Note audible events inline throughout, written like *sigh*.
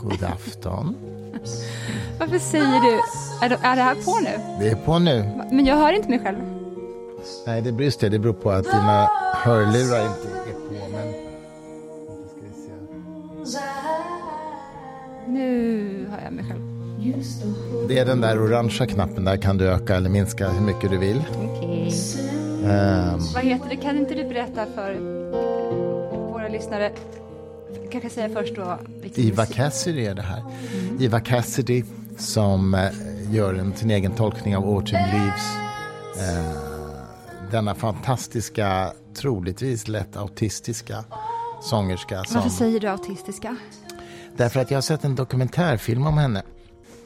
God afton. Varför säger du... Är det, är det här på nu? Det är på nu. Men jag hör inte mig själv. Nej, det just det. Beror på att dina hörlurar inte är på. Men... Nu hör jag mig själv. Det är den där orangea knappen. Där kan du öka eller minska hur mycket du vill. Okej. Ehm, Vad heter det? Kan inte du berätta för våra lyssnare? Kanske säga först då. Iva musik- Cassidy är det här. Iva Cassidy som eh, gör en, sin egen tolkning av Autumn Leaves. Eh, denna fantastiska, troligtvis lätt autistiska sångerska. Som, Varför säger du autistiska? Därför att jag har sett en dokumentärfilm om henne.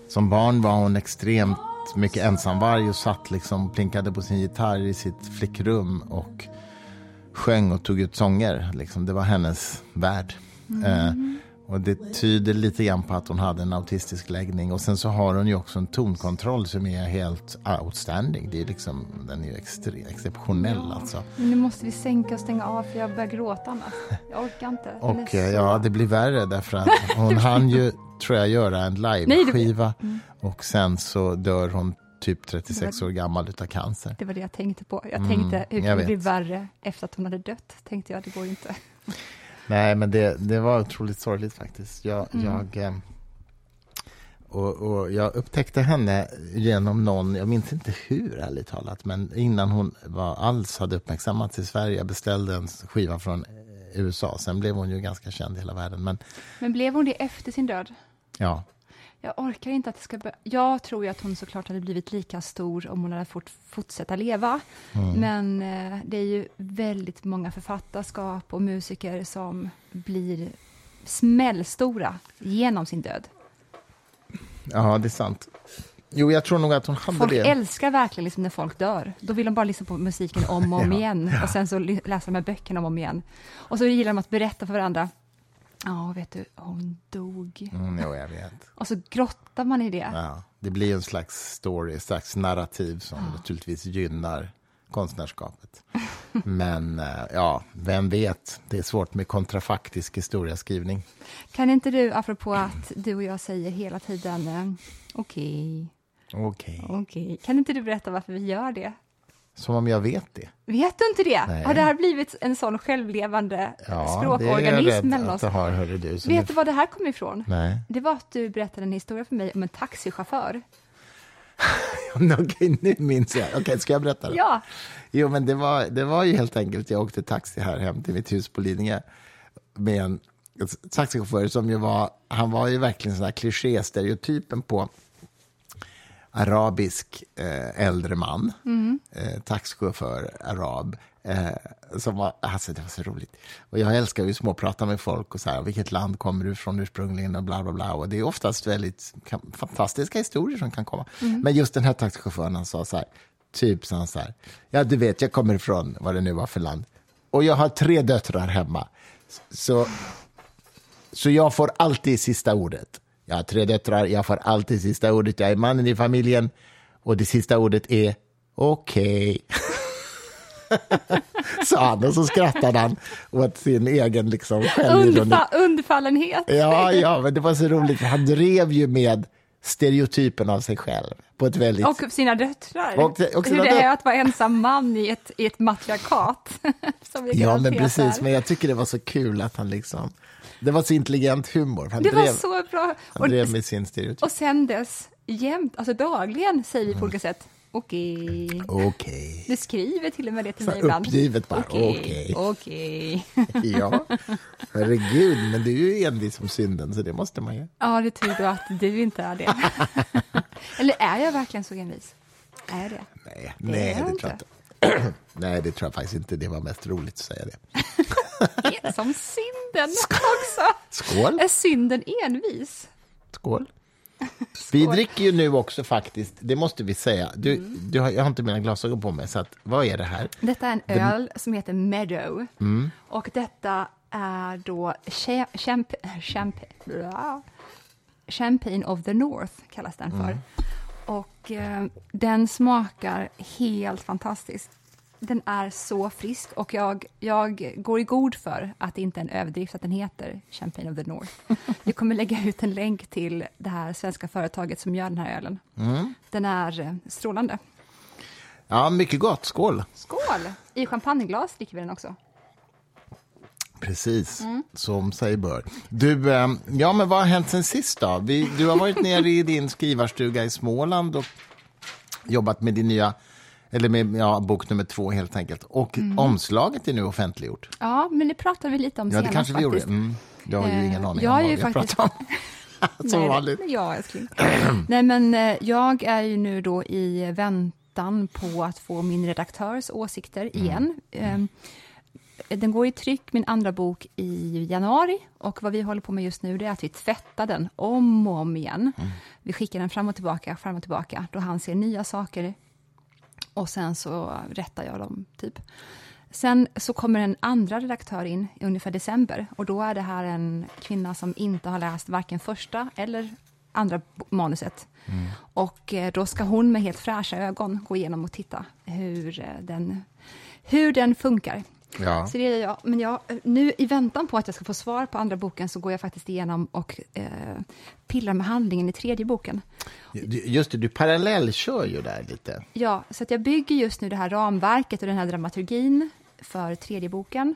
Som barn var hon extremt mycket ensamvarg och satt liksom, plinkade på sin gitarr i sitt flickrum och sjöng och tog ut sånger. Liksom. Det var hennes värld. Eh, och det tyder lite grann på att hon hade en autistisk läggning. Och sen så har hon ju också en tonkontroll som är helt outstanding. Det är liksom, den är ju extre- exceptionell alltså. Men nu måste vi sänka och stänga av för jag börjar gråta annars. Jag orkar inte. Och så- ja, det blir värre därför att *laughs* hon hann ju, tror jag, göra en live-skiva och sen så dör hon typ 36 år gammal utav cancer. Det var det jag tänkte på. Jag tänkte hur jag kan det bli värre efter att hon hade dött? Tänkte jag, det går inte. Nej, men det, det var otroligt sorgligt faktiskt. Jag, jag, eh, och, och jag upptäckte henne genom någon, jag minns inte hur ärligt talat, men innan hon var alls hade uppmärksammats i Sverige. Jag beställde en skiva från eh, USA, sen blev hon ju ganska känd i hela världen. Men Men blev hon det efter sin död? ja, Jag orkar inte att det ska börja. Jag tror ju att hon såklart hade blivit lika stor om hon hade fått fortsätta leva. Men eh, det är ju väldigt många författarskap och musiker som blir smällstora genom sin död. ja, det är sant. Jo, jag tror nog att hon hade Folk det. älskar verkligen liksom när folk dör. Då vill de bara lyssna på musiken om och om Ja, igen. Och sen så läsa de här böckerna om och om igen. Och så gillar de att berätta för varandra. Ja, vet du, hon dog. Mm, jo, jag vet. Och så grottar man i det. Ja, det blir en slags story, ett slags narrativ som naturligtvis gynnar konstnärskapet. *laughs* Men eh, ja, vem vet? Det är svårt med kontrafaktisk historieskrivning. Kan inte du, apropå att du och jag säger hela tiden eh, okej, Okej, okej. Kan inte du berätta varför vi gör det? Som om jag vet det. Vet du inte det? Nej. Har det här blivit en sån självlevande Ja, det är jag språkorganism rädd det har, hörru du. Vet du var det här kommer ifrån? Nej. Det var att du berättade en historia för mig om en taxichaufför. *laughs* Okej, nu minns jag. Okej, ska jag berätta? Då? Ja, Jo, men det var, det var ju helt enkelt, jag åkte taxi här hem till mitt hus på Lidingö med en taxichaufför som ju var, han var ju verkligen sån här kliché-stereotypen på arabisk eh, äldre man, eh, taxichaufför, arab. Eh, som var, alltså det var så roligt. Och jag älskar ju småprata med folk och så här, vilket land kommer du ifrån ursprungligen och bla bla bla. Och det är oftast väldigt kan, fantastiska historier som kan komma. Men just den här taxichauffören, han sa så här, typ så han så här, ja du vet, jag kommer ifrån vad det nu var för land. Och jag har tre döttrar hemma. Så, så jag får alltid sista ordet. Jag har tre döttrar, jag får alltid sista ordet. Jag är mannen i familjen och det sista ordet är okej. *laughs* Sa han och så skrattade han åt sin egen liksom, självironi. undfa, undfallenhet. Ja, ja, men det var så roligt han drev ju med stereotypen av sig själv på ett väldigt... Och sina döttrar. Och- och sina Hur det är att vara ensam man i ett, i ett matriarkat. *laughs* Ja, men precis, men jag tycker det var så kul att han liksom... Det var så intelligent humor. Han Det drev, var så bra. han Och, drev med sin stereotyp. och sen dess, jämt, alltså dagligen säger vi på olika sätt, okej. Okej. Du skriver till och med det till mig ibland. uppgivet bara, Okej, okej. *laughs* Ja, herregud, men du är ju envis som synden, så det måste man ju. Ja, det tror du att du inte är det. *laughs* Eller är jag verkligen så envis? Är det? Nej, Det nej är jag det tror jag inte. *clears throat* Nej, det tror jag faktiskt inte. Det var mest roligt att säga det. Är Som synden *laughs* också. Skål! Är synden envis? Skål! *laughs* Vi dricker ju nu också faktiskt, det måste vi säga. Du, Mm. du har, jag har inte mina glasögon på mig, så att, vad är det här? Detta är en öl som heter Meadow. Mm. Och detta är då cha- champ champ. Champagne of the North, kallas den för. Mm. Och eh, den smakar helt fantastiskt. den är så frisk och jag, jag går i god för att det inte är en överdrift att den heter Champagne of the North. *laughs* Vi kommer lägga ut en länk till det här svenska företaget som gör den här ölen. Mm. Den är eh, strålande. Ja, mycket gott. Skål! Skål! I champagneglas dricker vi den också. Precis, mm. som sig bör. Du, eh, ja, men vad har hänt sen sist då? Vi, du har varit nere i din skrivarstuga i Småland och jobbat med din nya eller med ja, bok nummer två helt enkelt. Och mm. omslaget är nu offentliggjort. Ja, men det pratade vi lite om ja, senast. det kanske vi faktiskt. gjorde. Mm. Jag har ju ingen aning jag om vad vi faktiskt... pratar om. Som Nej, vanligt. Ja, älskling. Nej, men eh, jag är ju nu då i väntan på att få min redaktörs åsikter Mm. igen. Mm. Den går i tryck, min andra bok, i januari. Och vad vi håller på med just nu det är att vi tvättar den om och om igen. Mm. Vi skickar den fram och tillbaka, fram och tillbaka, då han ser nya saker. Och sen så rättar jag dem, typ. Sen så kommer en andra redaktör in i ungefär december. Och då är det här en kvinna som inte har läst varken första eller andra manuset. Mm. Och eh, då ska hon med helt fräscha ögon gå igenom och titta hur eh, den, hur den funkar. Ja. Så det är jag. Men jag, nu i väntan på att jag ska få svar på andra boken så går jag faktiskt igenom och eh, pillar med handlingen i tredje boken. Just det, du parallellkör ju där lite. Ja, så att jag bygger just nu det här ramverket och den här dramaturgin för tredje boken.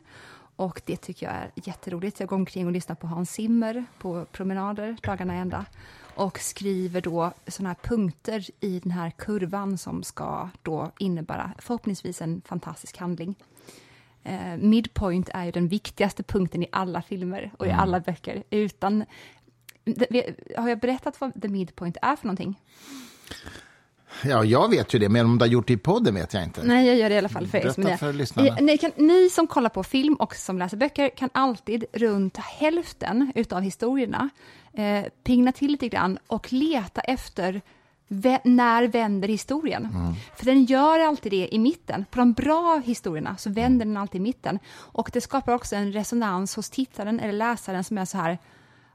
Och det tycker jag är jätteroligt. Jag går omkring och lyssnar på Hans Zimmer på promenader dagarna ända och skriver då såna här punkter i den här kurvan som ska då innebära förhoppningsvis en fantastisk handling. Eh, midpoint är ju den viktigaste punkten i alla filmer och i Mm. alla böcker. Utan, det, har jag berättat vad the midpoint är för någonting? Ja, jag vet ju det, men om du har gjort det i podden vet jag inte. Nej, jag gör det i alla fall för er Berätta för lyssnarna. ni, kan, ni som kollar på film och som läser böcker kan alltid runt hälften utav historierna eh, pingna till lite grann och leta efter när vänder historien? Mm. För den gör alltid det i mitten. På de bra historierna så vänder den alltid i mitten. Och det skapar också en resonans hos tittaren eller läsaren som är så här,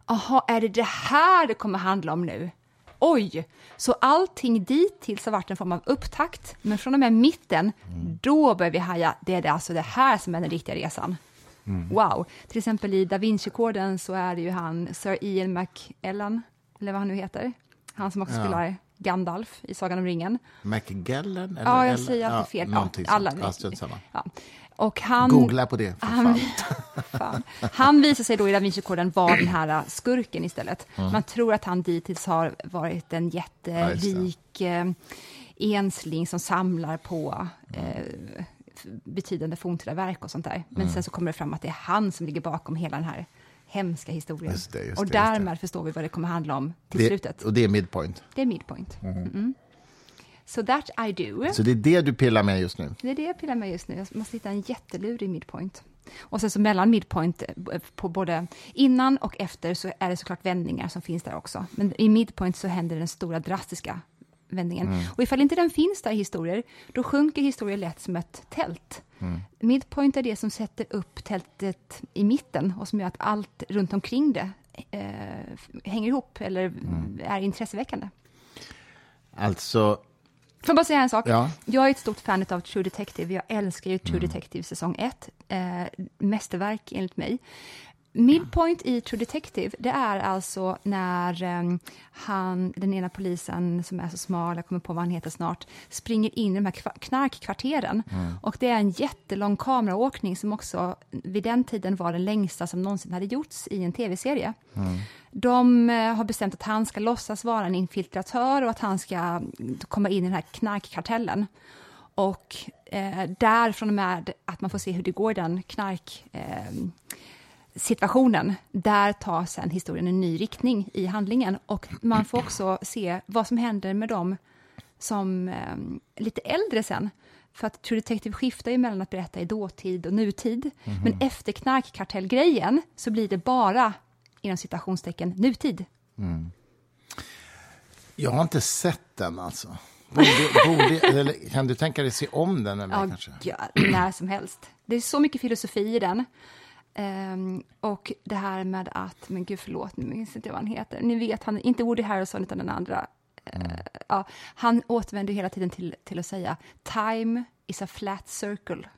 aha, är det det här det kommer handla om nu? Oj! Så allting dittills har varit en form av upptakt, men från och med mitten, då börjar vi haja, det är det alltså det här som är den riktiga resan. Wow! Till exempel i Da Vinci-koden så är det ju han Sir Ian McEllan, eller vad han nu heter, han som också Ja. spelar Gandalf i Sagan om ringen. McGellen? Eller, Ja, jag säger alltid fel. Ja, alla- Ja, strunt samma. Ja. Och han, Googla på det, för han, *laughs* fan. han visar sig då i Da Vinci-koden vara den här äh, skurken istället. Man tror att han dittills har varit en jätterik eh, ensling som samlar på eh, betydande forntida verk och sånt där. Men sen så kommer det fram att det är han som ligger bakom hela den här hemska historien. Just det, just och därmed förstår vi vad det kommer handla om till Det, slutet. och det är midpoint. Det är midpoint. Mm. So that I do. Så det är det du pillar med just nu? Det är det jag pillar med just nu. Jag måste hitta en jättelurig midpoint. Och sen så mellan midpoint, eh, på både innan och efter, så är det såklart vändningar som finns där också. Men i midpoint så händer den stora drastiska vändningen. Och ifall inte den finns där i historier, då sjunker historier lätt som ett tält. Midpoint är det som sätter upp tältet i mitten och som gör att allt runt omkring det eh, hänger ihop eller är intresseväckande. Alltså, Får jag bara säga en sak? Ja. Jag är ett stort fan av True Detective. Jag älskar ju True Mm. Detective säsong 1. Eh, mästerverk enligt mig. Midpoint i True Detective, det är alltså när eh, han, den ena polisen som är så smal, jag kommer på vad han heter snart, springer in i de här kva- knarkkvarteren. Mm. Och det är en jättelång kameraåkning som också vid den tiden var den längsta som någonsin hade gjorts i en tv-serie. De eh, har bestämt att han ska låtsas vara en infiltratör och att han ska mm, komma in i den här knarkkartellen. Och eh, där från och med att man får se hur det går i den knark... Eh, situationen, där tar sen historien en ny riktning i handlingen. Och man får också se vad som händer med dem som eh, lite äldre sen. För att True Detective skiftar ju mellan att berätta i dåtid och nutid. Men efter knarkkartellgrejen så blir det bara, inom citationstecken, nutid. jag har inte sett den alltså. Borde, borde, *laughs* eller, kan du tänka dig se om den mig Ja, kanske? ja, när som helst. Det är så mycket filosofi i den. Ehm, och det här med att, men gud förlåt, nu minns inte jag vad han heter. Ni vet, han, inte Woody Harrelson utan den andra. Eh, ja, han återvänder hela tiden till, till att säga time is a flat circle.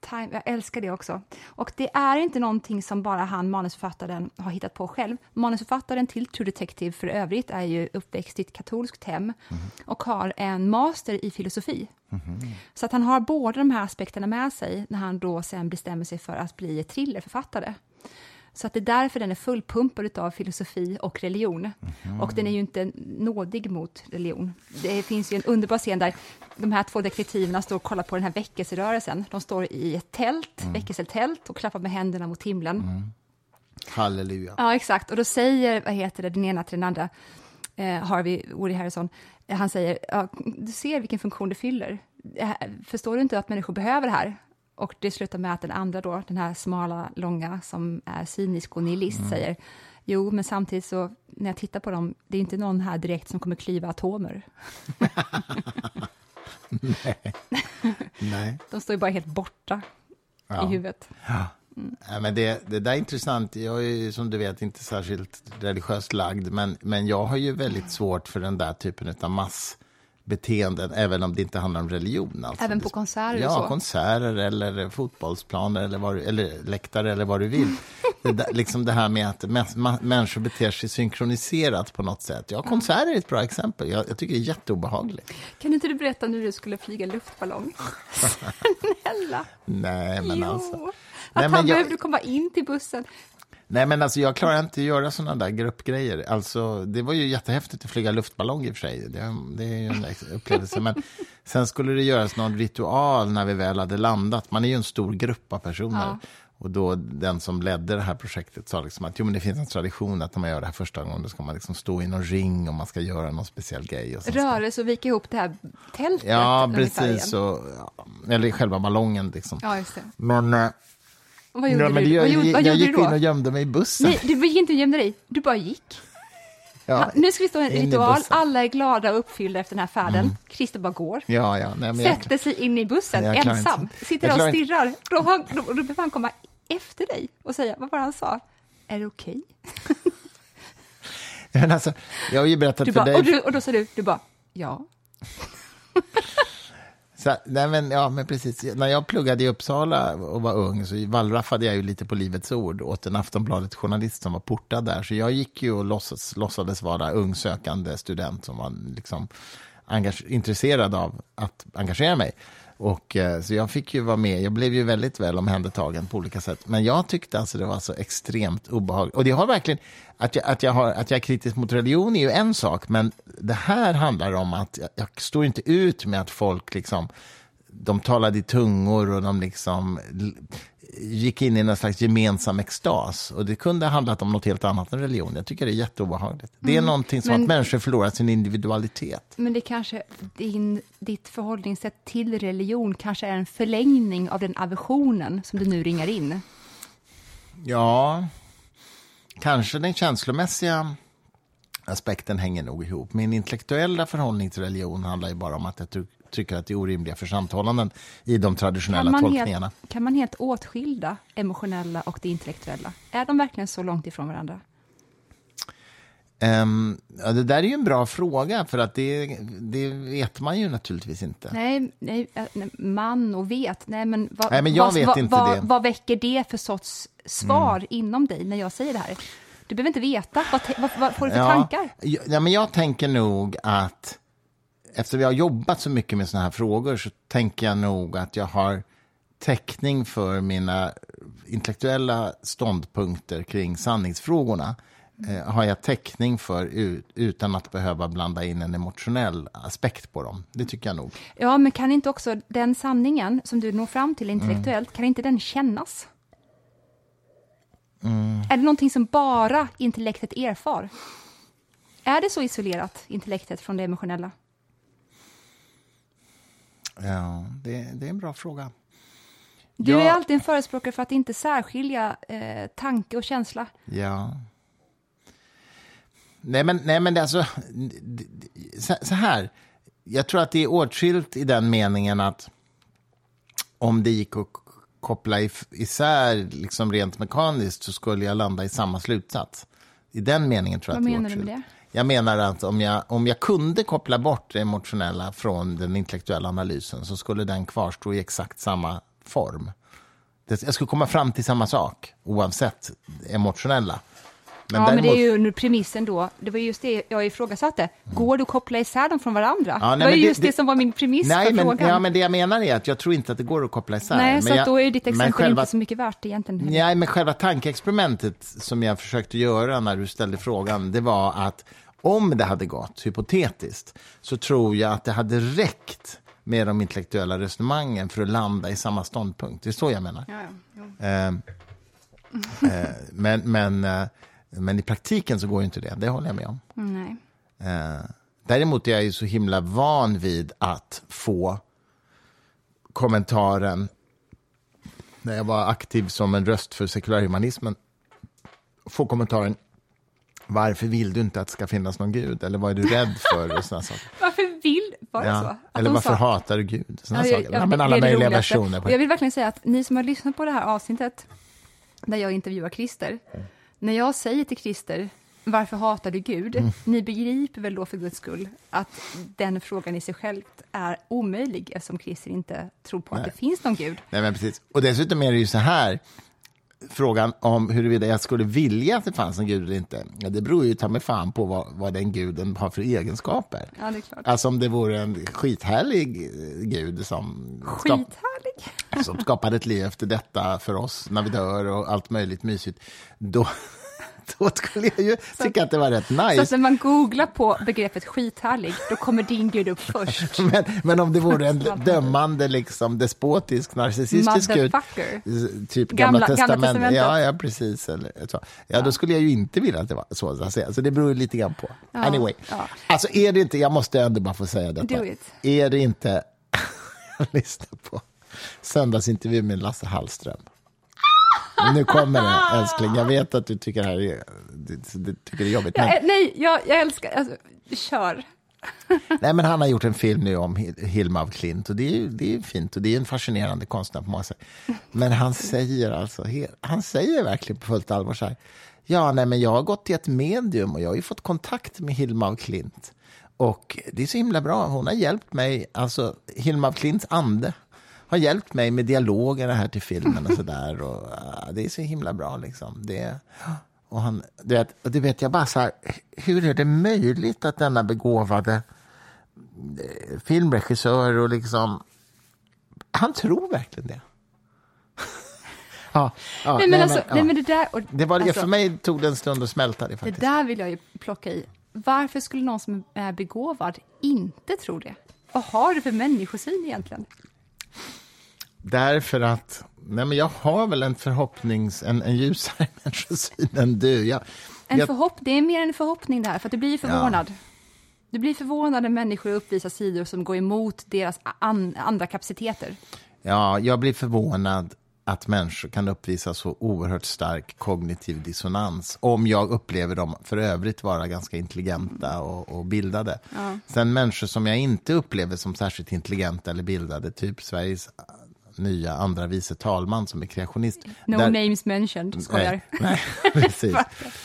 Time, jag älskar det också. Och det är inte någonting som bara han, manusförfattaren, har hittat på själv. Manusförfattaren till True Detective för övrigt är ju uppväxt i ett katolskt hem och har en master i filosofi. Så att han har båda de här aspekterna med sig när han då sen bestämmer sig för att bli thrillerförfattare. Så att det är därför den är fullpumpad av filosofi och religion. Och den är ju inte nådig mot religion. Det finns ju en underbar scen där de här två detektiverna står och kollar på den här väckelserörelsen. De står i ett tält, väckelsetält, och klappar med händerna mot himlen. Halleluja. Ja, exakt. Och då säger, vad heter det, den ena till den andra, eh, Harvey, Woody Harrison, han säger, ja, du ser vilken funktion det fyller. Förstår du inte att människor behöver det här? Och det slutar med att den andra då, den här smala, långa, som är cynisk och nihilist, säger, jo, men samtidigt så, när jag tittar på dem, det är inte någon här direkt som kommer klyva atomer. Nej. *laughs* *laughs* De står ju bara helt borta Ja. i huvudet. Ja, men det, det där är intressant. Jag är ju, som du vet inte särskilt religiöst lagd, men, men jag har ju väldigt svårt för den där typen av massbeteenden, även om det inte handlar om religion. Alltså. Även på konserter Ja, så. konserter eller fotbollsplaner eller, vad, eller läktare eller vad du vill. *laughs* Det, där, liksom det här med att människor beter sig synkroniserat på något sätt. Ja, konserter är ett bra exempel. Jag, jag tycker det är jätteobehagligt. Kan inte du berätta när du skulle flyga luftballong? *laughs* Snälla! Nej, men jo. alltså. Att Nej, han men jag- behövde komma in till bussen. Nej, men alltså jag klarar inte att göra såna där gruppgrejer. Alltså, det var ju jättehäftigt att flyga luftballong i och för sig. Det, det är ju en upplevelse. Men *laughs* sen skulle det göras någon ritual när vi väl hade landat. Man är ju en stor grupp av personer. Ja. Och då den som ledde det här projektet sa liksom att jo, men det finns en tradition att när man gör det här första gången då ska man liksom stå i någon ring och man ska göra någon speciell grej. Och ska- Rörelse och vika ihop det här tältet. Ja, precis. Och, eller själva ballongen liksom. Ja. Men, eh, vad gjorde ja, du? jag, vad gjorde, vad jag gjorde gick du in och gömde mig i bussen. Nej, du gick inte och gömde dig, du bara gick. Ja, nu ska vi stå i en ritual. Mm. alla är glada och uppfyllda efter den här färden. Christer bara går. ja, ja. Nej, men jag, Sätter sig in i bussen ensam, inte. sitter och stirrar. Då, har- då, då behöver han komma efter dig och säga, vad var det han sa? Är det okej? *laughs* men alltså, jag har ju berättat Du för bara, dig. och, du, och då sa du, du bara, ja. *laughs* Så, nej, men, ja, men precis. När jag pluggade i Uppsala och var ung så wallraffade jag ju lite på Livets Ord åt en Aftonbladet-journalist som var portad där. Så jag gick ju och låtsas, låtsades vara ung sökande student som var liksom engage- intresserad av att engagera mig. Och, eh, så jag fick ju vara med. Jag blev ju väldigt väl omhändertagen på olika sätt. Men jag tyckte alltså det var så extremt obehagligt. Och det har verkligen, att jag, att jag, har, att jag är kritisk mot religion är ju en sak, men det här handlar om att jag, jag står inte ut med att folk liksom, de talade i tungor och de liksom gick in i någon slags gemensam extas. Och det kunde ha handlat om något helt annat än religion. Jag tycker det är jätteobehagligt. Det är någonting som men- att människor förlorar sin individualitet. Men det kanske, din, ditt förhållningssätt till religion kanske är en förlängning av den aversionen som du nu ringar in. Ja, kanske den känslomässiga aspekten hänger nog ihop. Min intellektuella förhållning till religion handlar ju bara om att jag ty- tycker att det är orimliga församthållanden i de traditionella Kan tolkningarna. helt, kan man helt åtskilda emotionella och det intellektuella? Är de verkligen så långt ifrån varandra? Ehm, ja, det där är ju en bra fråga, för att det, det vet man ju naturligtvis inte. Nej, nej, eh, man och vet. Nej, men vad, Nej, men jag vad, vet vad, inte vad, det. vad väcker det för sorts svar inom dig när jag säger det här? Du behöver inte veta. Vad, vad, vad får du för tankar? Ja, ja, men jag tänker nog att eftersom jag har jobbat så mycket med såna här frågor så tänker jag nog att jag har täckning för mina intellektuella ståndpunkter kring sanningsfrågorna. Eh, har jag täckning för ut, utan att behöva blanda in en emotionell aspekt på dem. Det tycker jag nog. Ja, men kan inte också den sanningen som du når fram till Mm. intellektuellt, kan inte den kännas? Mm. Är det någonting som bara intellektet erfar? Är det så isolerat, intellektet, från det emotionella? Ja, det, det är en bra fråga. Du Ja. är alltid en förespråkare för att inte särskilja eh, tanke och känsla. Ja. Nej, men, nej, men det är alltså... Så, så här. Jag tror att det är åtskilt i den meningen att om det gick att koppla isär liksom rent mekaniskt så skulle jag landa i samma slutsats. I den meningen tror jag Vad att det är menar du med åtskilt. det? Jag menar att om jag, om jag kunde koppla bort det emotionella från den intellektuella analysen så skulle den kvarstå i exakt samma form. Det, jag skulle komma fram till samma sak oavsett emotionella. Men ja, däremot... men det är ju premissen då, det var just det jag ifrågasatte. Går det att koppla isär dem från varandra? Ja, nej, det var just det, det, som var min premiss nej, för men, frågan. Ja, men det jag menar är att jag tror inte att det går att koppla isär. Nej, så jag, då är ditt exempel själva, inte så mycket värt egentligen. Nej, men själva tankeexperimentet som jag försökte göra när du ställde frågan, det var att om det hade gått, hypotetiskt, så tror jag att det hade räckt med de intellektuella resonemangen för att landa i samma ståndpunkt. Det är så jag menar. Ja, ja. Eh, eh, men, men eh, men i praktiken så går inte det, det håller jag med om. Nej. Eh, däremot är jag ju så himla van vid att få kommentaren när jag var aktiv som en röst för sekulärhumanismen, få kommentaren varför vill du inte att det ska finnas någon gud? Eller vad är du rädd för? Och såna saker. *laughs* varför vill, var det ja. så? Att Eller varför sa... hatar du Gud? Såna ja, saker. Ja, men alla möjliga versioner. På... Jag vill verkligen säga att ni som har lyssnat på det här avsnittet, där jag intervjuar Christer, mm när jag säger till Christer, varför hatar du Gud? Mm. Ni begriper väl då för guds skull att den frågan i sig själv är omöjlig eftersom Christer inte tror på Nej. att det finns någon Gud. Nej, men precis. Och dessutom är det ju så här, frågan om huruvida jag skulle vilja att det fanns en gud eller inte, ja, det beror ju ta mig fan på vad, vad den guden har för egenskaper. Ja, det är klart. Alltså om det vore en skithärlig gud som... Skithärlig? som skapade ett liv efter detta för oss när vi dör och allt möjligt mysigt, då, då skulle jag ju så, tycka att det var rätt nice. Så när man googlar på begreppet skithärlig, då kommer din gud upp *laughs* först. men, men om det vore en dömande, liksom, despotisk, narcissistisk gud, typ gamla, gamla testamentet, ja, ja, precis, eller så. Ja, då skulle jag ju inte vilja att det var så, att säga. så det beror lite grann på. Ja, anyway, ja. alltså är det inte, jag måste ändå bara få säga detta, är det inte, *laughs* lyssna på söndagsintervju med Lasse Hallström. Nu kommer det, älskling. Jag vet att du tycker det här är, du, du tycker det är jobbigt. Men... Ja, nej, jag, jag älskar... Alltså, kör. *laughs* nej, men han har gjort en film nu om Hilma af Klint och det är, det är fint och det är en fascinerande konstnär på många sätt. Men han säger alltså, han säger verkligen på fullt allvar så här. Ja, nej, men jag har gått till ett medium och jag har ju fått kontakt med Hilma af Klint. Och det är så himla bra. Hon har hjälpt mig, alltså Hilma af Klints ande har hjälpt mig med dialogerna här till filmen och sådär. Uh, det är så himla bra liksom. Det, och han, du vet, och det vet jag bara så här, hur är det möjligt att denna begåvade eh, filmregissör och liksom, han tror verkligen det. *laughs* ja, ja, nej, men nej, alltså, men, nej, men det där... Och, det var, alltså, för mig tog det en stund att smälta det faktiskt. Det där vill jag ju plocka i. Varför skulle någon som är begåvad inte tro det? Vad har du för människosyn egentligen? Därför att nej men jag har väl en förhoppnings, en, en ljusare *laughs* människosyn än du. Jag, en jag, förhopp, det är mer en förhoppning där, för att du blir förvånad. Ja. Du blir förvånad när människor uppvisar sidor som går emot deras an, andra kapaciteter. Ja, jag blir förvånad att människor kan uppvisa så oerhört stark kognitiv dissonans om jag upplever dem för övrigt vara ganska intelligenta och, och bildade. Ja. Sen människor som jag inte upplever som särskilt intelligenta eller bildade, typ Sveriges nya andra vice talman som är kreationist. No där, names mentioned, skojar. Nej, *laughs* nej precis.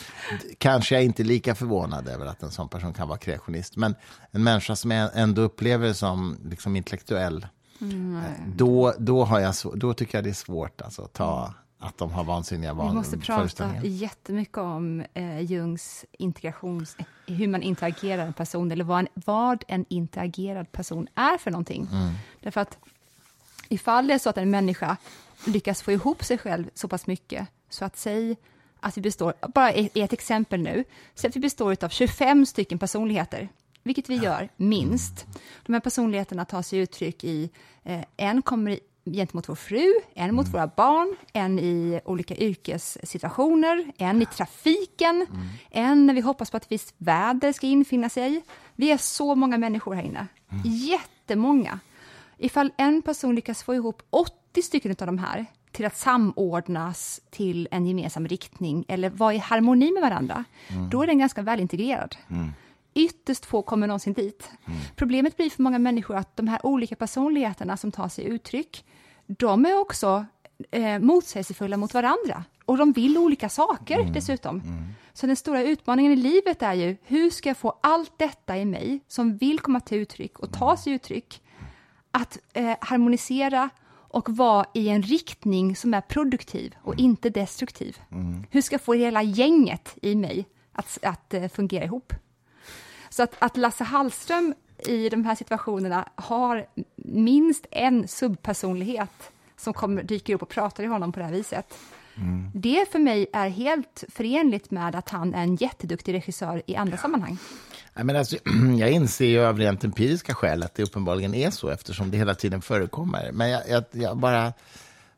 *laughs* Kanske jag inte är lika förvånad över att en sån person kan vara kreationist, men en människa som jag ändå upplever som liksom intellektuell, mm. då, då, har jag, då tycker jag det är svårt alltså, att ta att de har vansinniga van Vi måste prata jättemycket om eh, Jungs integrations... Hur man interagerar en person, eller vad en, vad en interagerad person är för någonting. Mm. Därför att ifall det är så att en människa lyckas få ihop sig själv så pass mycket, så att säg att vi består, bara i ett exempel nu, säg att vi består av 25 stycken personligheter, vilket vi gör minst. De här personligheterna tar sig uttryck i, eh, en kommer gentemot vår fru, en mot mm. våra barn, en i olika yrkessituationer, en i trafiken, mm. en när vi hoppas på att ett visst väder ska infinna sig. Vi är så många människor här inne, mm. jättemånga. Ifall en person lyckas få ihop 80 stycken av de här till att samordnas till en gemensam riktning eller vara i harmoni med varandra, mm. då är den ganska välintegrerad. Mm. Ytterst få kommer någonsin dit. Mm. Problemet blir för många människor att de här olika personligheterna som tar sig uttryck, de är också eh, motsägelsefulla mot varandra. och de vill olika saker mm. dessutom. Mm. Så den stora utmaningen i livet är ju, hur ska jag få allt detta i mig som vill komma till uttryck och ta sig uttryck, att eh, harmonisera och vara i en riktning som är produktiv och mm. inte destruktiv. Mm. Hur ska jag få hela gänget i mig att, att uh, fungera ihop? Så att, att Lasse Hallström i de här situationerna har minst en subpersonlighet som kommer, dyker upp och pratar i honom på det här viset. Mm. Det för mig är helt förenligt med att han är en jätteduktig regissör i andra ja. sammanhang. Ja, men alltså, *clears throat* jag inser ju av rent empiriska skäl att det uppenbarligen är så eftersom det hela tiden förekommer. Men jag, jag, jag bara...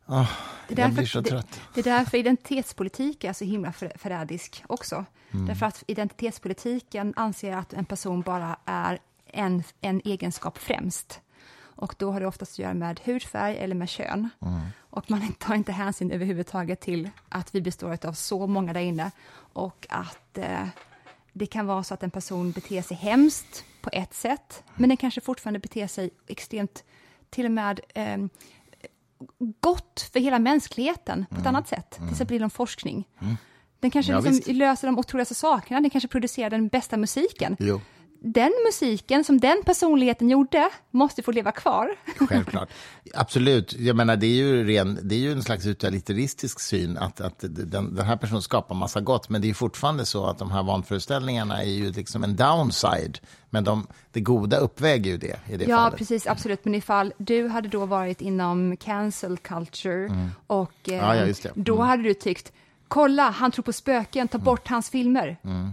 Oh, det så trött. Det, det är därför identitetspolitik är så himla för, förrädisk också. Mm. Därför att identitetspolitiken anser att en person bara är en, en egenskap främst. Och då har det oftast att göra med hudfärg eller med kön. Mm. Och man *laughs* tar inte hänsyn överhuvudtaget till att vi består av så många där inne och att eh, det kan vara så att en person beter sig hemskt på ett sätt, men den kanske fortfarande beter sig extremt, till och med eh, gott för hela mänskligheten på ett mm. annat sätt, till mm. exempel inom forskning. Mm. Den kanske ja, liksom löser de otroligaste sakerna, den kanske producerar den bästa musiken. Jo den musiken som den personligheten gjorde måste få leva kvar. Självklart. Absolut. Jag menar, det är ju, ren, det är ju en slags utilitaristisk syn att, att den, den här personen skapar massa gott, men det är fortfarande så att de här vanföreställningarna är ju liksom en downside. Men de, det goda uppväger ju det i det ja, fallet. precis, absolut. Men ifall du hade då varit inom cancel culture mm. och eh, ja, ja, mm. då hade du tyckt Kolla, han tror på spöken, ta bort hans filmer. Mm.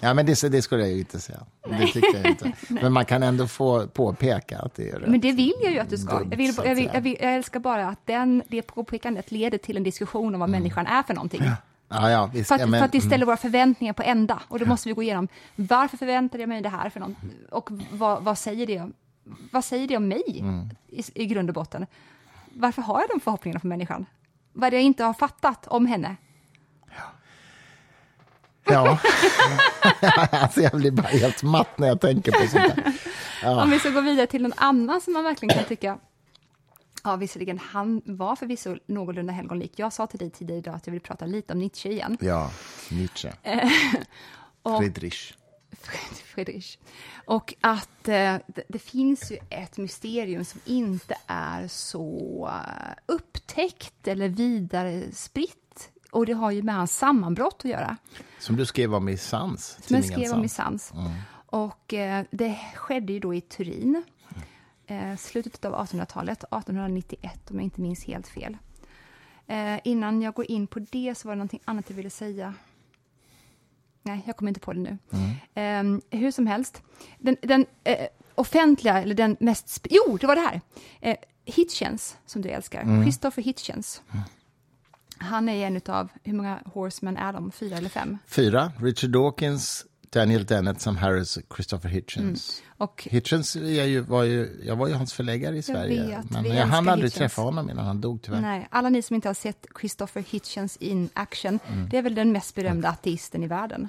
Ja, men det, det skulle jag ju inte säga. Det tycker jag inte. *laughs* Men man kan ändå få påpeka att det är rätt. Men det vill jag ju att du ska. Jag, vill, jag, vill, jag, vill, jag älskar bara att den, det påpekandet leder till en diskussion om vad mm. människan är för någonting. Ja. Ja, ja, visst, för, att, ja, men, för att vi ställer mm. våra förväntningar på ända. Och då måste vi gå igenom, varför förväntade jag mig det här för något? Och vad, vad, säger, det, vad säger det om mig mm. i, i grund och botten? Varför har jag de förhoppningarna på människan? Vad är det jag inte har fattat om henne? Ja, *laughs* alltså jag blir bara helt matt när jag tänker på sånt där. Ja. Om vi ska gå vidare till någon annan som man verkligen kan tycka Ja, visserligen, han var förvisso någorlunda helgonlik. Jag sa till dig tidigare idag att jag vill prata lite om Nietzsche igen. Ja, Nietzsche. och, Friedrich. Friedrich. Och att eh, det, det, finns ju ett mysterium som inte är så uh, upptäckt eller vidare spritt och det har ju med hans sammanbrott att göra. Som du skrev om i Sans? Som jag skrev om i Sans. Mm. Och eh, det skedde ju då i Turin, eh, slutet av 1800-talet, 1891 om jag inte minns helt fel. Eh, innan jag går in på det så var det någonting annat jag ville säga. Nej, jag kommer inte på det nu. Mm. Eh, hur som helst, den, den eh, offentliga, eller den mest... Jo, det var det här! Eh, Hitchens, som du älskar. Mm. Christopher Hitchens. Mm. Han är en av, hur många Horsemen är de? Fyra eller fem? Fyra. Richard Dawkins, Daniel Dennett, Sam Harris och Christopher Hitchens. Mm. Och, Hitchens ju, var ju, jag var ju hans förläggare i Sverige. Vet, men jag hann aldrig Hitchens. träffa honom innan han dog tyvärr. Nej, alla ni som inte har sett Christopher Hitchens in action, mm. det är väl den mest berömda ateisten i världen.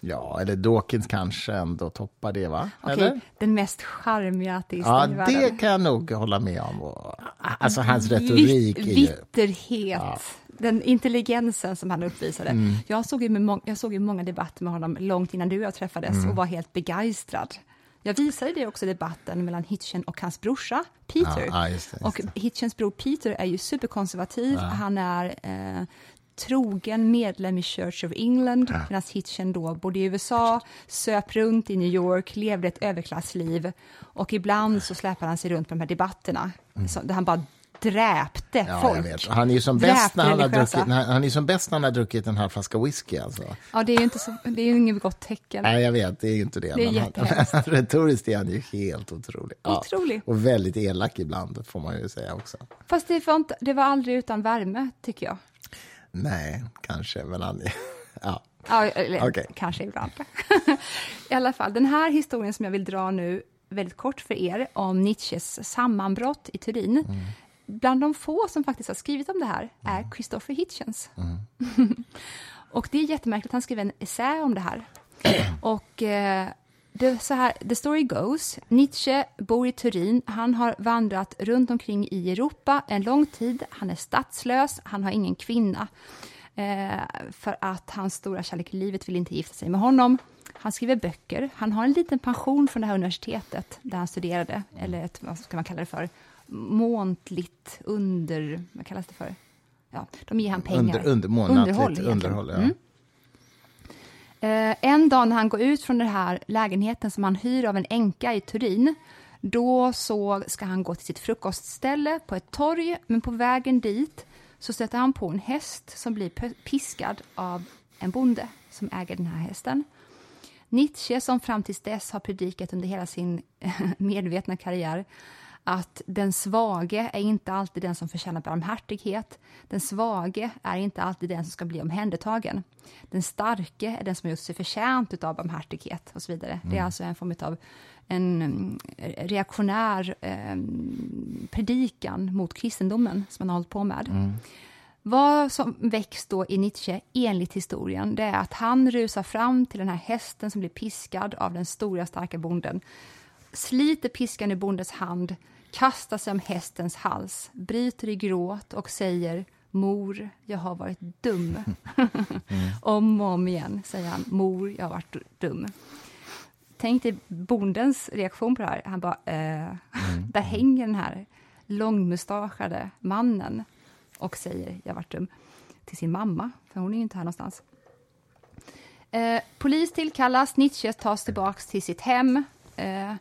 Ja, eller Dawkins kanske ändå toppar det, va? Okej, okay, den mest charmiga artisten ja, i världen. Ja, det kan jag nog hålla med om. Alltså hans retorik. Vitt, vitterhet. Ja den intelligensen som han uppvisade. Mm. Jag, såg ju med jag såg ju många debatter med honom långt innan du och jag träffades mm. och var helt begeistrad. Jag visade det också debatten mellan Hitchen och hans brorsa Peter. Ja, just det, just det. Och Hitchens bror Peter är ju superkonservativ. Ja. Han är eh, trogen medlem i Church of England, ja. medan Hitchen då bodde i USA, söp runt i New York, levde ett överklassliv och ibland så släpade han sig runt på de här debatterna, mm. där han bara dräpte ja, folk. Han är ju som bäst när han, har druckit, när, han är som bäst när han har druckit en halv flaska whisky. Alltså. Ja, det är ju inte så, det är ju inget gott tecken. Nej, jag vet, det är ju inte det. Det är men *laughs* retoriskt är han ju helt otrolig. Ja, otrolig. Och väldigt elak ibland, får man ju säga också. Fast det var, inte, det var aldrig utan värme, tycker jag. Nej, kanske, men han... *laughs* Ja. Ja, eller, okay. kanske ibland. *laughs* I alla fall, den här historien som jag vill dra nu väldigt kort för er om Nietzsches sammanbrott i Turin. Mm bland de få som faktiskt har skrivit om det här är mm. Christopher Hitchens. Mm. *laughs* och det är jättemärkligt, han skrev en essä om det här. *clears throat* och eh, det, så här, the story goes, Nietzsche bor i Turin, han har vandrat runt omkring i Europa en lång tid, han är statslös, han har ingen kvinna. Eh, för att hans stora kärlek i livet vill inte gifta sig med honom. Han skriver böcker. Han har en liten pension från det här universitetet där han studerade, eller ett, vad ska man kalla det för, måntligt under... Vad kallas det för? Ja, de ger han pengar. Under, under, månatligt underhåll. underhåll ja. Mm. Eh, en dag när han går ut från den här lägenheten som han hyr av en änka i Turin, då så ska han gå till sitt frukostställe på ett torg, men på vägen dit så stöter han på en häst som blir piskad av en bonde som äger den här hästen. Nietzsche, som fram tills dess har predikat under hela sin *laughs* medvetna karriär att den svage är inte alltid den som förtjänar barmhärtighet. Den svage är inte alltid den som ska bli omhändertagen. Den starke är den som har gjort sig förtjänt av barmhärtighet och så vidare. Mm. Det är mm. alltså en form av en mm, reaktionär eh, predikan mot kristendomen som man har hållit på med. Mm. Vad som väcks då i Nietzsche, enligt historien, det är att han rusar fram till den här hästen som blir piskad av den stora starka bonden, sliter piskan ur bondens hand, kastar sig om hästens hals, bryter i gråt och säger Mor, jag har varit dum. Mm. *laughs* om och om igen säger han, mor, jag har varit dum. Tänk dig bondens reaktion på det här. Han bara, eh, mm. *laughs* där hänger den här långmustaschade mannen och säger, jag har varit dum, till sin mamma, för hon är ju inte här någonstans. Eh, polis tillkallas, Nietzsche tas tillbaks till sitt hem. Eh,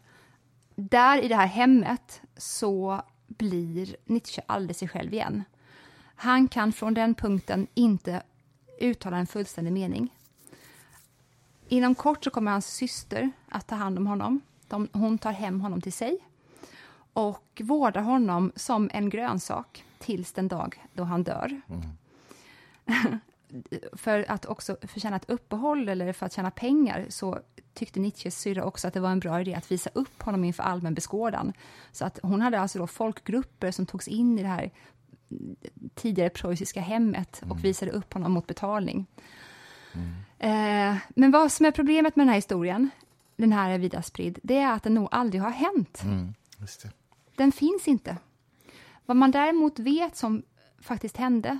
där i det här hemmet så blir Nietzsche aldrig sig själv igen. Han kan från den punkten inte uttala en fullständig mening. Inom kort så kommer hans syster att ta hand om honom. De, hon tar hem honom till sig och vårdar honom som en grönsak tills den dag då han dör. Mm. *laughs* för att också förtjäna ett uppehåll eller för att tjäna pengar så tyckte Nietzsches syrra också att det var en bra idé att visa upp honom inför allmän beskådan. Så att hon hade alltså då folkgrupper som togs in i det här tidigare preussiska hemmet och mm. visade upp honom mot betalning. Mm. Eh, men vad som är problemet med den här historien, den här är vida spridd, det är att den nog aldrig har hänt. Mm. Den finns inte. Vad man däremot vet som faktiskt hände,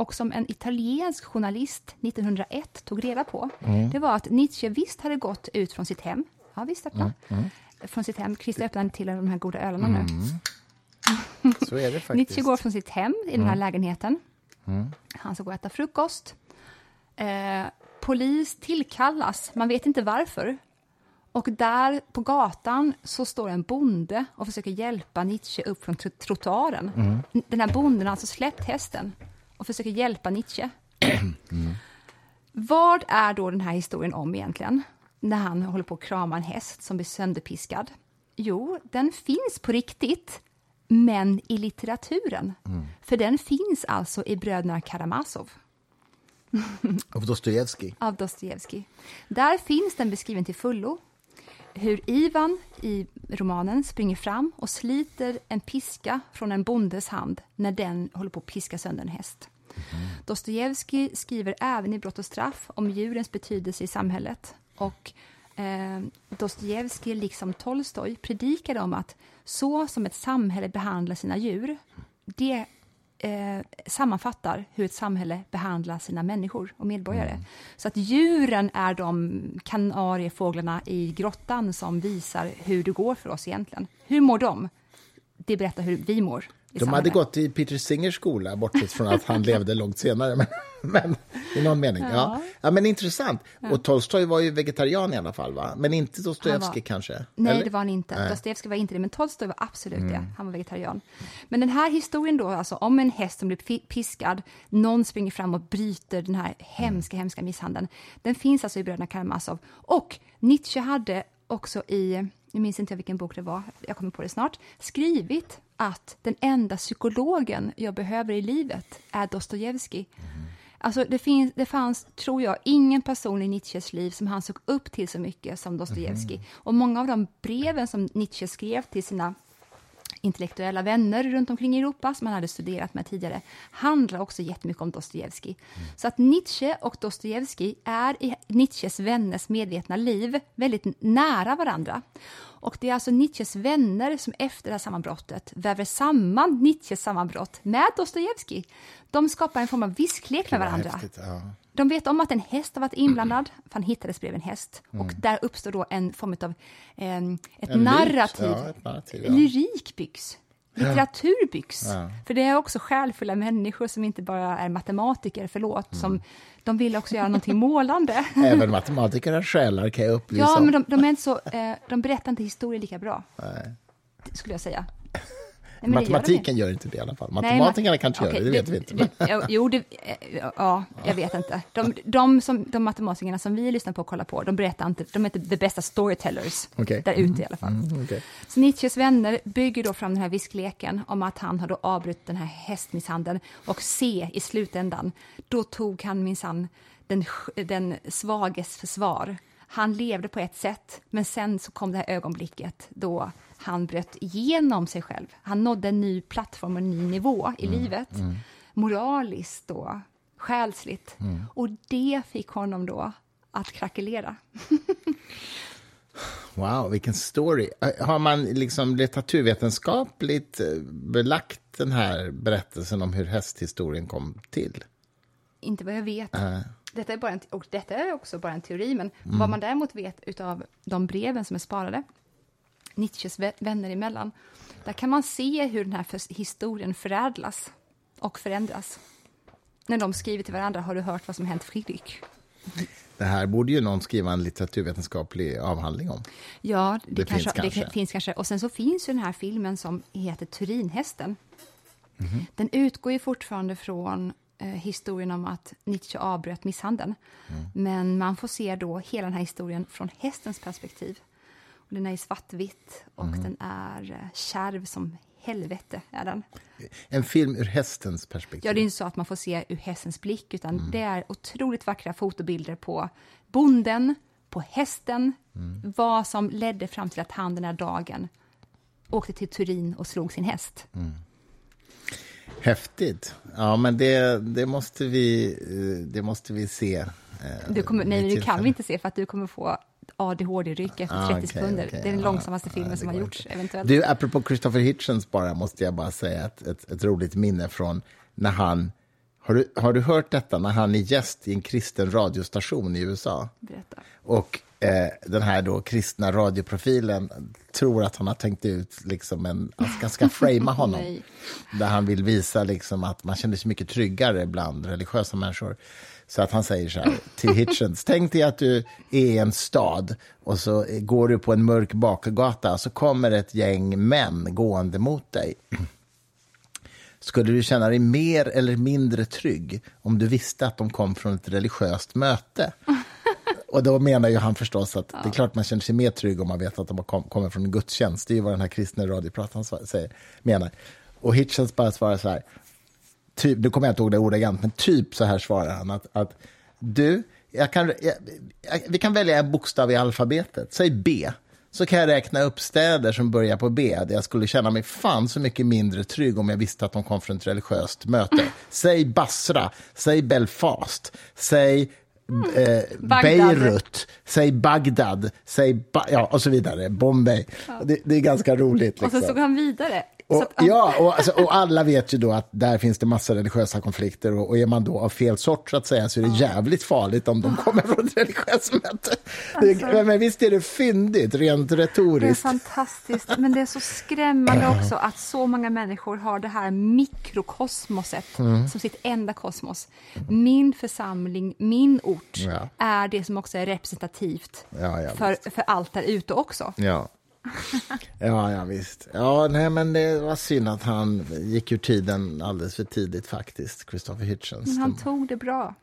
och som en italiensk journalist 1901 tog reda på, mm. det var att Nietzsche visst hade gått ut från sitt hem. Ja, visst öppna. Mm. Mm. Från sitt hem. Christer öppnade till de här goda ölarna nu. Mm. *laughs* Så är det faktiskt. Nietzsche går från sitt hem i den här mm. lägenheten. Han ska gå och äta frukost. Eh, polis tillkallas, man vet inte varför. Och där på gatan så står en bonde och försöker hjälpa Nietzsche upp från trottoaren. Mm. Den här bonden har alltså släppt hästen och försöker hjälpa Nietzsche. *clears throat* Mm. Vad är då den här historien om egentligen? När han håller på att krama en häst som blir sönderpiskad. Jo, den finns på riktigt, men i litteraturen. Mm. För den finns alltså i Bröderna Karamazov. Av Dostojevskij? *laughs* Av Dostojevskij. Där finns den beskriven till fullo. Hur Ivan i romanen springer fram och sliter en piska från en bondes hand när den håller på att piska sönder en häst. Mm. Dostojevskij skriver även i Brott och straff om djurens betydelse i samhället. Och eh, Dostojevskij, liksom Tolstoj, predikade om att så som ett samhälle behandlar sina djur, det eh, sammanfattar hur ett samhälle behandlar sina människor och medborgare. Mm. Så att djuren är de kanariefåglarna i grottan som visar hur det går för oss egentligen. Hur mår de? Det berättar hur vi mår. De hade gått i Peter Singers skola, bortsett från att han levde långt senare. Men, men i någon mening. Ja. ja. Ja. men intressant. Ja. Och Tolstoj var ju vegetarian i alla fall, va? Men inte Dostojevskij kanske? Nej, Eller? det var han inte. Dostojevskij var inte det, men Tolstoj var absolut mm. det. Han var vegetarian. Men den här historien då, alltså om en häst som blir piskad, någon springer fram och bryter den här hemska, mm. hemska misshandeln. Den finns alltså i Bröderna Karamazov. Och Nietzsche hade också i, jag minns inte vilken bok det var, jag kommer på det snart, skrivit att den enda psykologen jag behöver i livet är Dostojevskij. Mm. Alltså det, finns, det fanns, tror jag, ingen person i Nietzsches liv som han såg upp till så mycket som Dostojevskij. Mm. Och många av de breven som Nietzsche skrev till sina intellektuella vänner runt omkring i Europa som han hade studerat med tidigare, handlar också jättemycket om Dostojevskij. Mm. Så att Nietzsche och Dostojevskij är i Nietzsches vänners medvetna liv väldigt nära varandra. Och det är alltså Nietzsches vänner som efter det här sammanbrottet väver samman Nietzsches sammanbrott med Dostojevskij. De skapar en form av visklek med varandra. Häftigt, ja. De vet om att en häst har varit inblandad, för han hittades bredvid en häst. Mm. Och där uppstår då en form av eh, ett, narrativ. Ja, ett narrativ ja. Lyrik byggs. Litteratur byggs. Ja. För det är också själfulla människor som inte bara är matematiker, förlåt, mm. som de vill också göra någonting målande. *laughs* Även matematiker har själar kan jag upplysa Ja, men de, de, är inte så, eh, de berättar inte historier lika bra. Nej. Skulle jag säga. Nej, Matematiken gör inte det i alla fall. Matematikerna kanske okay, gör det, det vet vi inte. Det, jo, det, ja, jag vet inte. De, de, som, de matematikerna som vi lyssnar på och kollar på, de berättar inte, de är inte the bästa storytellers okay. där ute i alla fall. Mm, okay. Så Nietzsches vänner bygger då fram den här viskleken om att han har då avbrutit den här hästmisshandeln och se i slutändan, då tog han minsann den, den svages försvar. Han levde på ett sätt, men sen så kom det här ögonblicket då han bröt igenom sig själv. Han nådde en ny plattform och en ny nivå i mm. livet. Mm. Moraliskt och själsligt. Mm. Och det fick honom då att krackelera. *laughs* wow, vilken story. Har man liksom litteraturvetenskapligt eh, belagt den här berättelsen om hur hästhistorien kom till? Inte vad jag vet. Uh. Detta är, bara en, och detta är också bara en teori, men mm. vad man däremot vet av de breven som är sparade Nietzsches vänner emellan. Där kan man se hur den här historien förädlas och förändras. När de skriver till varandra, har du hört vad som hänt Fredrik? Det här borde ju någon skriva en litteraturvetenskaplig avhandling om. Ja, det, det kanske, finns kanske. Det finns kanske. Och sen så finns ju den här filmen som heter Turinhästen. Mm. Den utgår ju fortfarande från historien om att Nietzsche avbröt misshandeln. Mm. Men man får se då hela den här historien från hästens perspektiv. Den är i svartvitt och mm. den är eh, kärv som helvete. Är den. En film ur hästens perspektiv? Ja, det är inte så att man får se ur hästens blick, utan mm. det är otroligt vackra fotobilder på bonden, på hästen, mm. vad som ledde fram till att han den här dagen åkte till Turin och slog sin häst. Häftigt. Ja, men det, det, måste, vi, eh, det måste vi se. Eh, du kommer, nej, det kan vi inte se, för att du kommer få ADHD-ryck efter 30 ah, okay, sekunder. Okay, det är den långsammaste filmen ah, som har gjorts, eventuellt. Du, apropå Christopher Hitchens bara, måste jag bara säga ett, ett, ett, roligt minne från när han... Har du, har du hört detta? När han är gäst i en kristen radiostation i USA. Berätta. Och eh, den här då kristna radioprofilen tror att han har tänkt ut liksom en... Han ska framea *laughs* honom. där han vill visa liksom att man känner sig mycket tryggare bland religiösa människor. Så att han säger så här till Hitchens, tänk dig att du är i en stad och så går du på en mörk bakgata och så kommer ett gäng män gående mot dig. Skulle du känna dig mer eller mindre trygg om du visste att de kom från ett religiöst möte? Och då menar ju han förstås att ja. det är klart man känner sig mer trygg om man vet att de kom, kommer från en gudstjänst. Det är ju vad den här kristna radioprataren säger, menar. Och Hitchens bara svarar så här, typ, nu kommer jag inte ihåg det ordagrant, men typ så här svarar han att, att du, jag kan, jag, jag, vi kan välja en bokstav i alfabetet, säg B, så kan jag räkna upp städer som börjar på B, där jag skulle känna mig fan så mycket mindre trygg om jag visste att de kom från ett religiöst möte. *laughs* Säg Basra, säg Belfast, säg Eh, Beirut, säg Bagdad, säg ba ja, och så vidare, Bombay. Ja. Det, det, är ganska roligt. Liksom. Och så såg han vidare. Och, att, ja, och, alltså, och, alla vet ju då att där finns det massa religiösa konflikter och, och är man då av fel sort så att säga så är det jävligt farligt om de kommer från ett religiöst möte. Alltså, men, visst är det fyndigt, rent retoriskt. Det är fantastiskt, men det är så skrämmande också att så många människor har det här mikrokosmoset mm. som sitt enda kosmos. Min församling, min ort, ja. är det som också är representativt ja, ja, för, för allt där ute också. Ja. *laughs* ja, ja, visst. Ja, nej, men det var synd att han gick ur tiden alldeles för tidigt faktiskt, Christopher Hitchens. Men han tog det bra.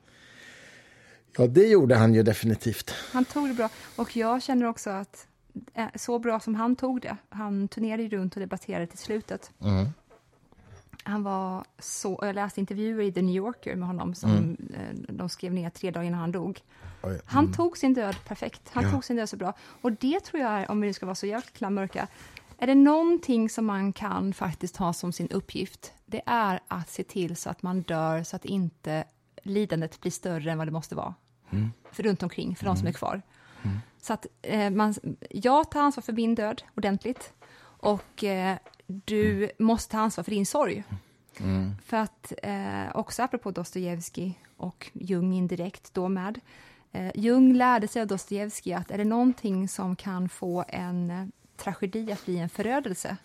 Ja, det gjorde han ju definitivt. Han tog det bra. Och jag känner också att eh, så bra som han tog det, han turnerade runt och debatterade till slutet. Mm. Han var så, jag läste intervjuer i The New Yorker med honom som mm. Eh, de skrev ner tre dagar innan han dog. Mm. Han tog sin död perfekt. Han ja. tog sin död så bra. Och det tror jag, om vi nu ska vara så jäkla mörka, Är det någonting som man kan faktiskt ha som sin uppgift, det är att se till så att man dör så att inte lidandet blir större än vad det måste vara. Mm. För runt omkring, för mm. de som är kvar. Mm. Så att eh, man, jag tar ansvar för min död ordentligt och eh, du mm. måste ta ansvar för din sorg. Mm. För att, eh, också apropå Dostojevskij och Jung indirekt då med, eh, Jung lärde sig av Dostojevskij att är det någonting som kan få en eh, tragedi att bli en förödelse,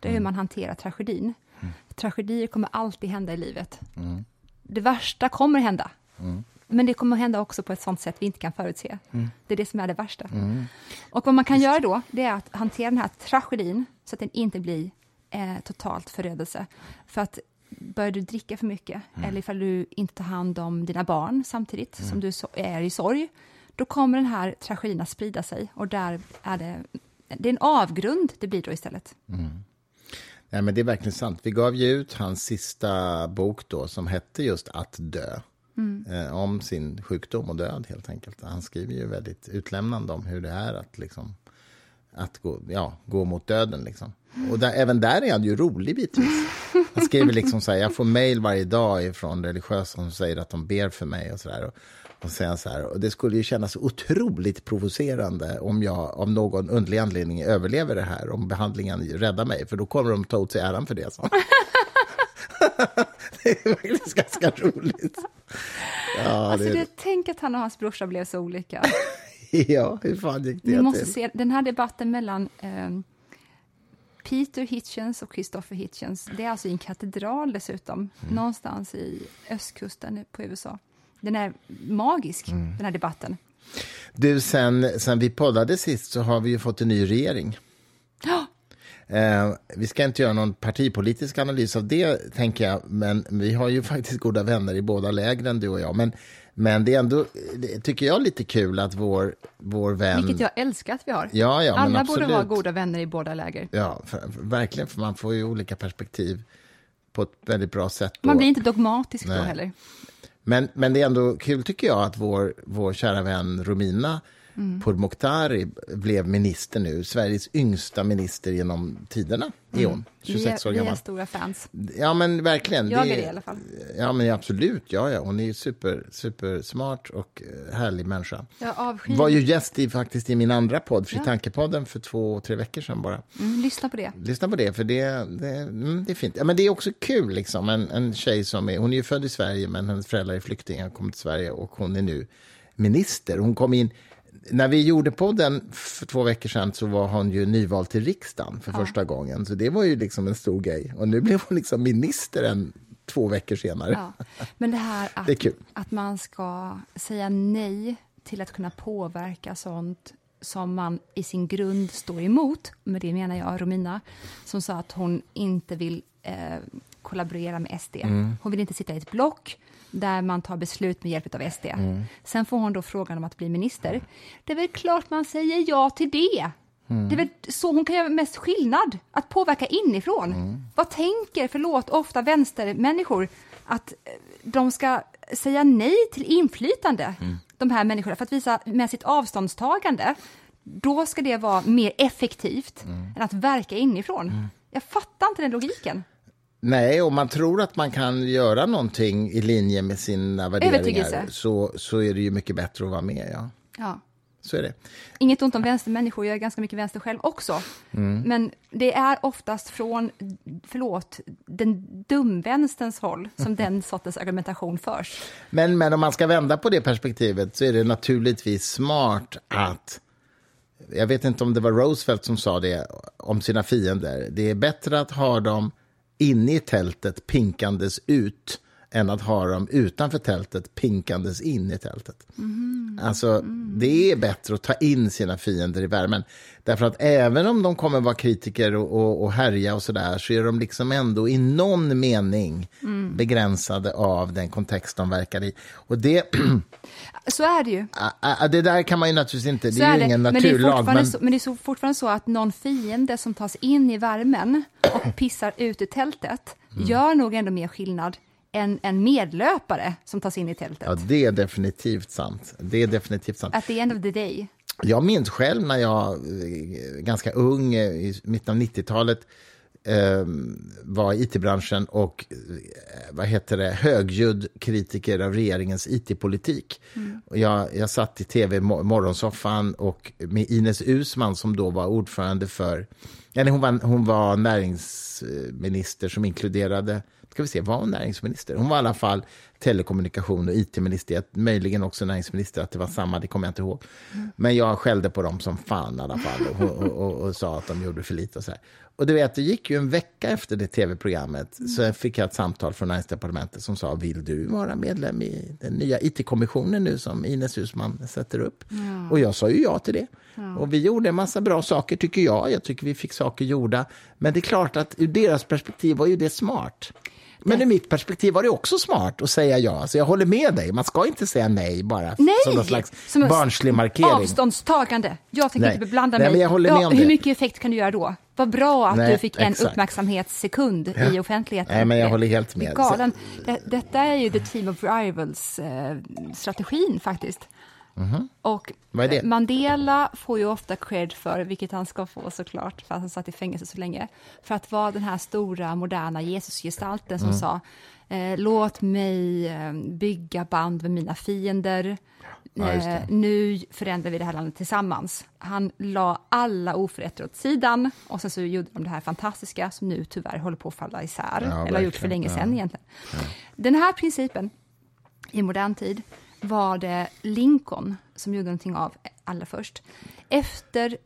det är hur mm. man hanterar tragedin. Mm. Tragedier kommer alltid hända i livet. Mm. Det värsta kommer hända. Mm. Men det kommer hända också på ett sånt sätt vi inte kan förutse. Mm. Det är det som är det värsta. Mm. Och vad man kan Just. göra då, det är att hantera den här tragedin så att den inte blir eh, totalt förödelse. För att börjar du dricka för mycket, mm. eller ifall du inte tar hand om dina barn samtidigt mm. som du är i sorg, då kommer den här tragedin att sprida sig och där är det, det är en avgrund det blir då istället. Mm. Nej, men det är verkligen sant. Vi gav ju ut hans sista bok då som hette just Att dö. Mm. Eh, om sin sjukdom och död helt enkelt. Han skriver ju väldigt utlämnande om hur det är att, liksom, att gå, ja, gå mot döden. Liksom. Och där, även där är han ju rolig bitvis. Han skriver liksom så här, jag får mejl varje dag från religiösa som säger att de ber för mig och så där. Och, så här, och det skulle ju kännas otroligt provocerande om jag av någon underlig anledning överlever det här, om behandlingen räddar mig, för då kommer de ta åt sig äran för det. Så. *laughs* det är faktiskt ganska roligt. Ja, alltså, det... tänk att han och hans brorsa blev så olika. *laughs* ja, hur fan gick det Ni måste till? se den här debatten mellan eh, Peter Hitchens och Christopher Hitchens. Det är alltså i en katedral dessutom, mm. någonstans i östkusten på USA. Den är magisk, mm. den här debatten. Du, sen, sen vi poddade sist så har vi ju fått en ny regering. Ja. Eh, vi ska inte göra någon partipolitisk analys av det, tänker jag, men vi har ju *laughs* faktiskt goda vänner i båda lägren, du och jag. Men, men det är ändå, det tycker jag, lite kul att vår, vår vän... Vilket jag älskar att vi har. Ja, ja, Alla borde ha goda vänner i båda läger. Ja, för, för, verkligen, för man får ju olika perspektiv på ett väldigt bra sätt. Då. Man blir inte dogmatisk Nej. då heller. Men, men det är ändå kul, tycker jag, att vår, vår kära vän Romina Mm. Pourmokhtari blev minister nu, Sveriges yngsta minister genom tiderna. Är hon, 26 år gammal. Vi är stora fans. Ja, men verkligen. Jag är det i alla fall. Ja, men absolut. Ja, ja. Hon är super, super smart och eh, härlig människa. Jag avskyr... Var ju gäst i, faktiskt i min andra podd, Fri Tankepodden, för två, tre veckor sedan bara. Mm, lyssna på det. Lyssna på det, för det, det, mm, det är fint. Ja, men det är också kul, liksom. En, en tjej som är, hon är ju född i Sverige, men hennes föräldrar är flyktingar, kom till Sverige och hon är nu minister. Hon kom in när vi gjorde podden för två veckor sedan så var hon ju nyvald till riksdagen för ja. första gången. Så det var ju liksom en stor grej. Och nu blev hon liksom minister en, två veckor senare. Ja. Men det här *laughs* att, det att man ska säga nej till att kunna påverka sånt som man i sin grund står emot, med det menar jag Romina, som sa att hon inte vill eh, kollaborera med SD. Mm. Hon vill inte sitta i ett block, där man tar beslut med hjälp av SD. Mm. Sen får hon då frågan om att bli minister. Det är väl klart man säger ja till det. Mm. Det är väl så hon kan göra mest skillnad, att påverka inifrån. Mm. Vad tänker, förlåt, ofta vänstermänniskor att eh, de ska säga nej till inflytande, mm. de här människorna, för att visa med sitt avståndstagande. Då ska det vara mer effektivt mm. än att verka inifrån. Mm. Jag fattar inte den logiken. Nej, och man tror att man kan göra någonting i linje med sina värderingar så, så är det ju mycket bättre att vara med. Ja. ja. Så är det. Inget ont om vänstermänniskor, jag är ganska mycket vänster själv också. Mm. Men det är oftast från, förlåt, den dumvänsterns håll som den *laughs* sortens argumentation förs. Men, men om man ska vända på det perspektivet så är det naturligtvis smart att jag vet inte om det var Roosevelt som sa det om sina fiender. Det är bättre att ha dem inne i tältet pinkandes ut än att ha dem utanför tältet pinkandes in i tältet. Mm. Alltså, mm. det är bättre att ta in sina fiender i värmen. Därför att även om de kommer vara kritiker och, och, och härja och sådär så är de liksom ändå i någon mening mm. begränsade av den kontext de verkar i. Och det... *clears throat* så är det ju. Det där kan man ju naturligtvis inte, det är, är ju ingen naturlag. Men det är, men... Så, men det är fortfarande så att någon fiende som tas in i värmen och pissar ut ur tältet mm. gör nog ändå mer skillnad en, en medlöpare som tas in i tältet. Ja, det är definitivt sant. Det är definitivt sant. At the end of the day. Jag minns själv när jag, eh, ganska ung, eh, i mitten av 90-talet, eh, var i it-branschen och eh, vad heter det, högljudd kritiker av regeringens it-politik. Mm. Jag, jag satt i tv morgonsoffan och med Ines Usman som då var ordförande för... Eller hon, var, hon var näringsminister som inkluderade... Ska vi se, var hon näringsminister? Hon var i alla fall telekommunikation och it-minister, möjligen också näringsminister, att det var samma, det kommer jag inte ihåg. Mm. Men jag skällde på dem som fan i alla fall och, och, och, och sa att de gjorde för lite och så här. Och du vet, det gick ju en vecka efter det tv-programmet mm. så fick jag ett samtal från näringsdepartementet som sa, vill du vara medlem i den nya it-kommissionen nu som Ines Husman sätter upp? Ja. Och jag sa ju ja till det. Ja. Och vi gjorde en massa bra saker, tycker jag. Jag tycker vi fick saker gjorda. Men det är klart att ur deras perspektiv var ju det smart. Men ur mitt perspektiv var det också smart att säga ja. Så jag håller med dig, man ska inte säga nej bara nej! som någon slags som barnslig markering. Avståndstagande. Jag tänker nej. inte beblanda mig. Nej, jag håller med ja, hur mycket effekt kan du göra då? Vad bra att nej, du fick en exakt. uppmärksamhetssekund ja. i offentligheten. Nej, men jag håller helt med. Galen. Det, detta är ju the team of rivals-strategin eh, faktiskt. Mm -hmm. Och Mandela får ju ofta cred för, vilket han ska få såklart, för att han satt i fängelse så länge, för att vara den här stora, moderna Jesusgestalten som mm. sa eh, låt mig eh, bygga band med mina fiender. Ja, eh, nu förändrar vi det här landet tillsammans. Han la alla oförrätter åt sidan och sen så gjorde de det här fantastiska som nu tyvärr håller på att falla isär, ja, eller har gjort för länge sedan ja. egentligen. Den här principen i modern tid var det Lincoln som gjorde någonting av allra först. Efter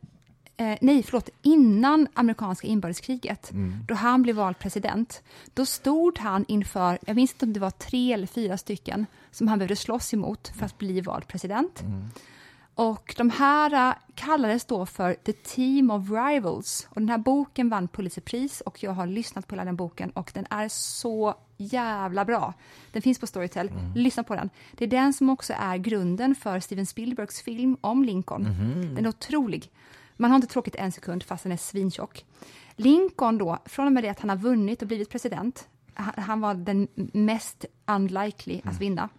Eh, nej, förlåt, innan amerikanska inbördeskriget, mm. då han blev vald president, då stod han inför, jag minns inte om det var tre eller fyra stycken, som han behövde slåss emot för att bli vald president. Mm. Och de här uh, kallades då för The Team of Rivals. Och den här boken vann Pulitzerpris och jag har lyssnat på hela den boken och den är så jävla bra. Den finns på Storytel. Mm. Lyssna på den. Det är den som också är grunden för Steven Spielbergs film om Lincoln. Mm. Den är otrolig. Man har inte tråkigt en sekund fast den är svintjock. Lincoln då, från och med det att han har vunnit och blivit president, han var den mest unlikely att mm. vinna.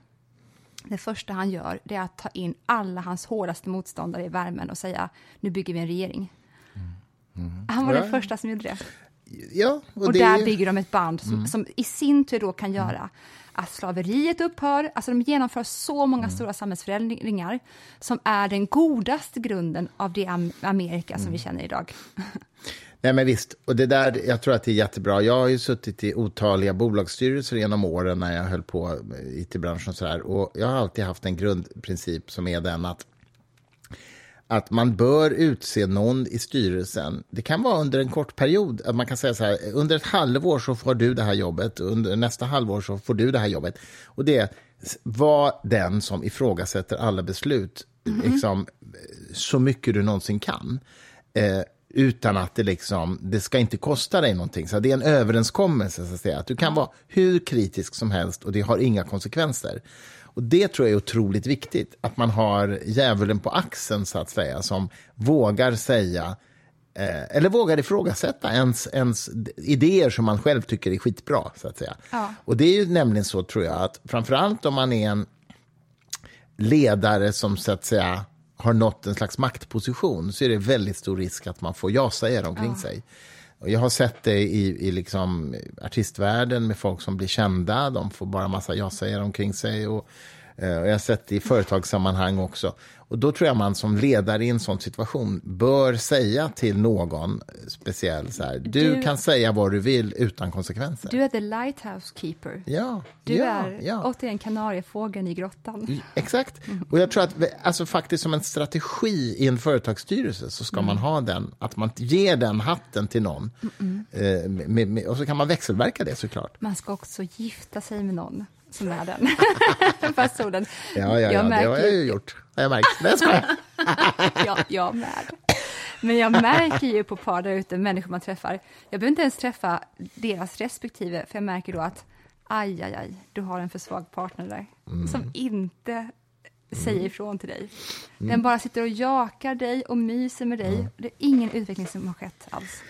Det första han gör det är att ta in alla hans hårdaste motståndare i värmen och säga nu bygger vi en regering. Mm. Mm. Han var ja. den första som gjorde det. Ja, och, och där är... bygger de ett band som, mm. som, i sin tur då kan mm. göra att slaveriet upphör. Alltså de genomför så många mm. stora samhällsförändringar som är den godaste grunden av det Amerika som vi känner idag. *laughs* Nej, men visst. Och det där, jag tror att det är jättebra. Jag har ju suttit i otaliga bolagsstyrelser genom åren när jag höll på i it-branschen och så där. Och jag har alltid haft en grundprincip som är den att att man bör utse någon i styrelsen. Det kan vara under en kort period. Att man kan säga så här, under ett halvår så får du det här jobbet, under nästa halvår så får du det här jobbet. Och det var den som ifrågasätter alla beslut, mm -hmm. liksom, så mycket du någonsin kan. Eh, utan att det liksom, det ska inte kosta dig någonting. Så det är en överenskommelse, så att säga. Att du kan vara hur kritisk som helst och det har inga konsekvenser. Och Det tror jag är otroligt viktigt, att man har djävulen på axeln, så att säga, som vågar säga eh, eller vågar ifrågasätta ens, ens idéer som man själv tycker är skitbra. Så att säga. Ja. Och Det är ju nämligen så, tror jag, att framförallt om man är en ledare som så att säga har nått en slags maktposition så är det väldigt stor risk att man får ja-sägare omkring ja. sig. Och jag har sett det i, i liksom artistvärlden med folk som blir kända. De får bara massa ja-sägare omkring sig. Och, eh, och jag har sett det i företagssammanhang också. Och då tror jag man som ledare i en sån situation bör säga till någon speciell så här, du, du, kan säga vad du vill utan konsekvenser. Du är the lighthouse keeper. Ja, du ja, är ja. återigen kanariefågeln i grottan. Exakt. Och jag tror att alltså faktiskt som en strategi i en företagsstyrelse så ska mm. man ha den, att man ger den hatten till någon. Mm. Eh, med, med, och så kan man växelverka det såklart. Man ska också gifta sig med någon som är den *laughs* personen. Ja, ja, ja det har jag ju gjort. Har jag märkt. Nej, jag *laughs* ja, jag med. Men jag märker ju på par där ute, människor man träffar, jag behöver inte ens träffa deras respektive, för jag märker då att aj, aj, aj, du har en för svag partner där, mm. som inte säger mm. ifrån till dig. Mm. Den bara sitter och jakar dig och myser med dig. Mm. Det är ingen utveckling som har skett alls.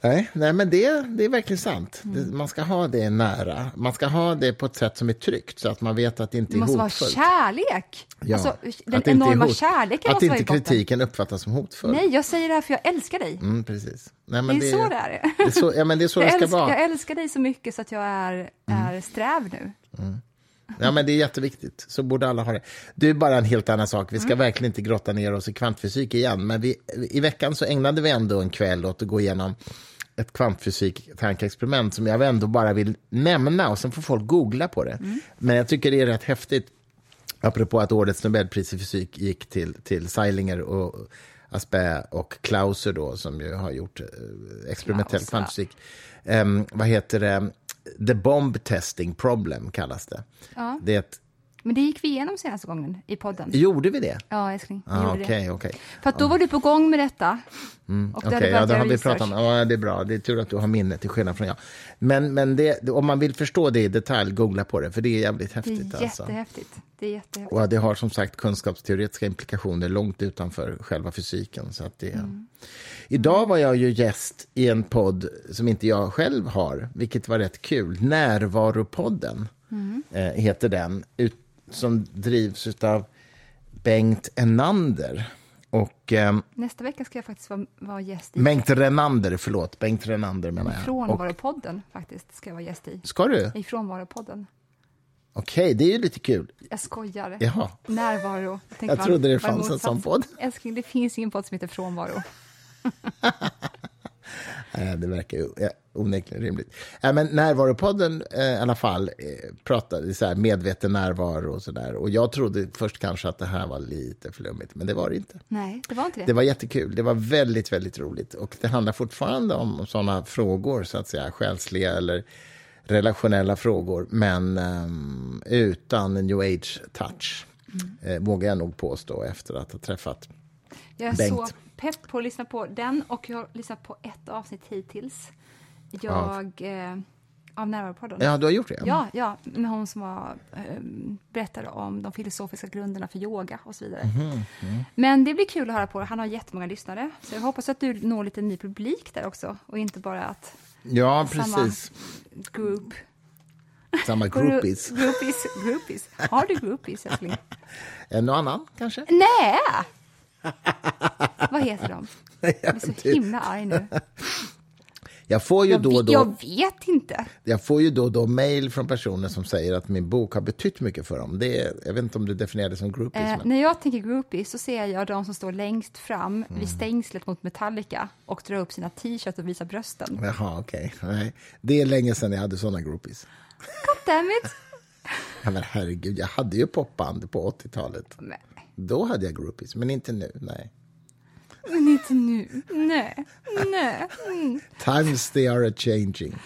Nej, nej men det, det är verkligen sant. Det, man ska ha det nära. Man ska ha det på ett sätt som är tryggt, så att man vet att det inte Det är måste vara hotfullt. kärlek. Ja, Alltså, den att det enorma hot- kärleken Att inte kritiken uppfattas som hotfull. Nej, jag säger det här för jag älskar dig. Mm, precis. Nej, det men är så det är. det är så, ja, men det är så det Jag ska älskar, vara. Mm. jag älskar dig så mycket så att jag är, är sträv nu. Ja, men det är jätteviktigt. Så borde alla ha det. Det är bara en helt annan sak. Vi ska Mm. verkligen inte grotta ner oss i kvantfysik igen. Men vi, i veckan så ägnade vi ändå en kväll åt att gå igenom ett kvantfysik-tankeexperiment som jag ändå bara vill nämna och sen får folk googla på det. Mm. Men jag tycker det är rätt häftigt, apropå att årets Nobelpris i fysik gick till, till Seilinger och Aspect och Clauser då, som ju har gjort eh, experimentell kvantfysik. Em, vad heter det? The bomb testing problem kallas det. Ja. Det är ett, Men det gick vi igenom senaste gången i podden. gjorde vi det? Ja, älskling. Vi Ah, gjorde det. okej. För att då var du på gång med detta. Och Okej, hade ja, det har vi pratat om. Ja, det är bra. Det är tur att du har minne till skillnad från jag. Men, men det, det- om man vill förstå det i detalj, googla på det, för det är jävligt Det häftigt. är alltså. jättehäftigt. Det är jättehäftigt. Och det har som sagt kunskapsteoretiska implikationer långt utanför själva fysiken. Så att det... Mm. Idag var jag ju gäst i en podd som inte jag själv har, vilket var rätt kul. Närvaropodden Mm. eh, heter den, ut, som drivs av Bengt Enander. Och ehm, Nästa vecka ska jag faktiskt vara, vara gäst i Bengt Renander, förlåt. Bengt Renander menar jag. Frånvaropodden. Faktiskt ska jag vara gäst i. ska du? I Frånvaropodden. Okej, det är ju lite kul. Jag skojar. Jaha. Närvaro. Jag man, trodde det fanns en sån podd. Älskling, det finns ingen podd som heter Frånvaro. *laughs* Eh, Det verkar ju ja, onekligen rimligt. Eh, Men närvaropodden eh, i alla fall eh, pratade så här medveten närvaro och så där. Och jag trodde först kanske att det här var lite flummigt, men det var det inte. Nej, det var inte det. Det var jättekul. Det var väldigt, väldigt roligt. Och det handlar fortfarande om sådana frågor, så att säga, själsliga eller relationella frågor, men utan en new age-touch. Eh, vågar jag nog påstå efter att ha träffat Jag Bengt. så pepp på att lyssna på den och jag har lyssnat på ett avsnitt hittills. Jag... Eh, av Närvaropodden. Ja, du har gjort det? Ja, ja, med hon som var, eh, berättade om de filosofiska grunderna för yoga och så vidare. Men det blir kul att höra på. Han har jättemånga lyssnare. Så jag hoppas att du når lite ny publik där också och inte bara att Ja, Samma. precis. group... Samma groupies. Groupies. groupies. Har du groupies, älskling? *laughs* En och annan, kanske? Nej! Vad heter de? Jag, är så himla arg nu. jag får ju Jag, då och då, jag vet inte. jag får ju då och då mejl från personer som säger att min bok har betytt mycket för dem. Det är, jag vet inte om du definierar det som groupies. Eh, men... när jag tänker groupies så ser jag de som står längst fram Mm. vid stängslet mot Metallica och drar upp sina t-shirts och visar brösten. Jaha, okej. Nej, Det är länge sedan jag hade såna groupies. Goddammit! Ja, men herregud, jag hade ju popband på 80-talet. Nej, Då hade jag groupies, men inte nu. Nej. men inte nu. Nej, nej. Mm. Times they are a changing.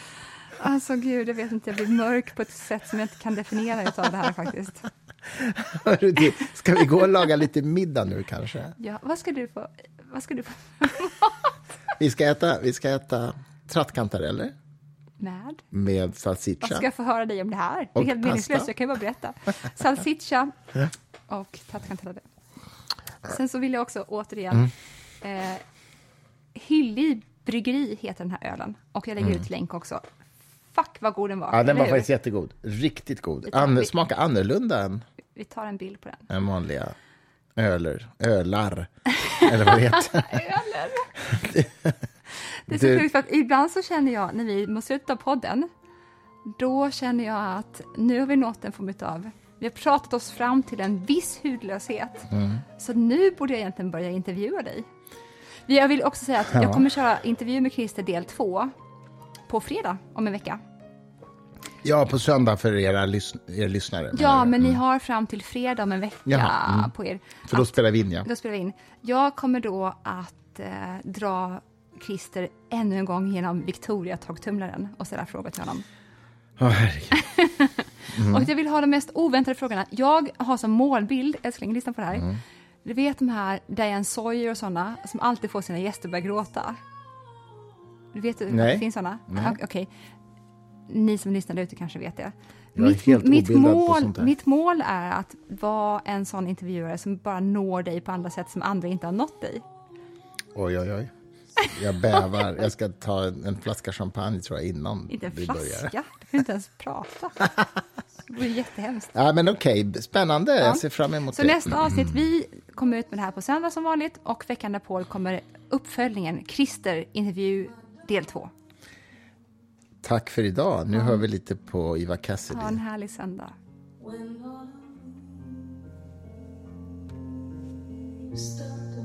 Alltså gud, jag vet inte, jag blir mörk på ett sätt som jag inte kan definiera utav det här faktiskt. *laughs* Hörru du, Ska vi gå och laga lite middag nu kanske? Ja, vad ska du få? Vad ska du få? Vi ska äta, vi ska äta trattkantareller Med? med Vad salsiccia. ska jag få höra dig om det här? Det är Och helt meningslöst, jag kan ju bara berätta. Salsiccia och tattkantareller. Sen så vill jag också återigen... Mm. Eh, Hylli bryggeri heter den här ölen. Och jag lägger ut länk också. Fuck vad god den var. Mm. Ja, den var hur? faktiskt jättegod. Riktigt god. An- smakar annorlunda än, Vi tar en bild på den. än vanliga öler. Ölar, eller vad det heter. *laughs* Öler! *laughs* det är så Du- sjukt för att ibland så känner jag, när vi mot slutet av podden, då känner jag att nu har vi nått en form av vi har pratat oss fram till en viss hudlöshet. Mm. Så nu borde jag egentligen börja intervjua dig. Jag vill också säga att jag Ja. kommer köra intervju med Christer del två på fredag om en vecka. Ja, på söndag för era lys- er lyssnare. Ja, men ni har fram till fredag om en vecka Jaha, mm. på er. För då spelar vi in, ja. Då spelar vi in. Jag kommer då att eh, dra Christer ännu en gång genom Victoria torktumlaren och ställa frågor till honom. Åh, herregud. *laughs* Och jag vill ha de mest oväntade frågorna. Jag har som målbild, älskling, lyssna på det här. Mm. Du vet de här Diane Sawyer och sådana som alltid får sina gäster att börja gråta? Du vet att det finns sådana? Ja, Okej. Ni som lyssnar ute kanske vet det. Mitt, på mål, mitt mål är att vara en sån intervjuare som bara når dig på andra sätt som andra inte har nått dig. Oj, oj, oj. Jag bävar. Jag ska ta en, en flaska champagne tror jag innan Inte en vi flaska, börjar. du kan inte ens prata. Det vore jättehemskt. Ja, men okej, spännande. Jag ser fram emot Så det. nästa avsnitt, vi kommer ut med det här på söndag som vanligt och veckan därpå kommer uppföljningen, Christer intervju del två. Tack för idag. Nu hör vi lite på Iva Cassidy. Ha en härlig söndag. Start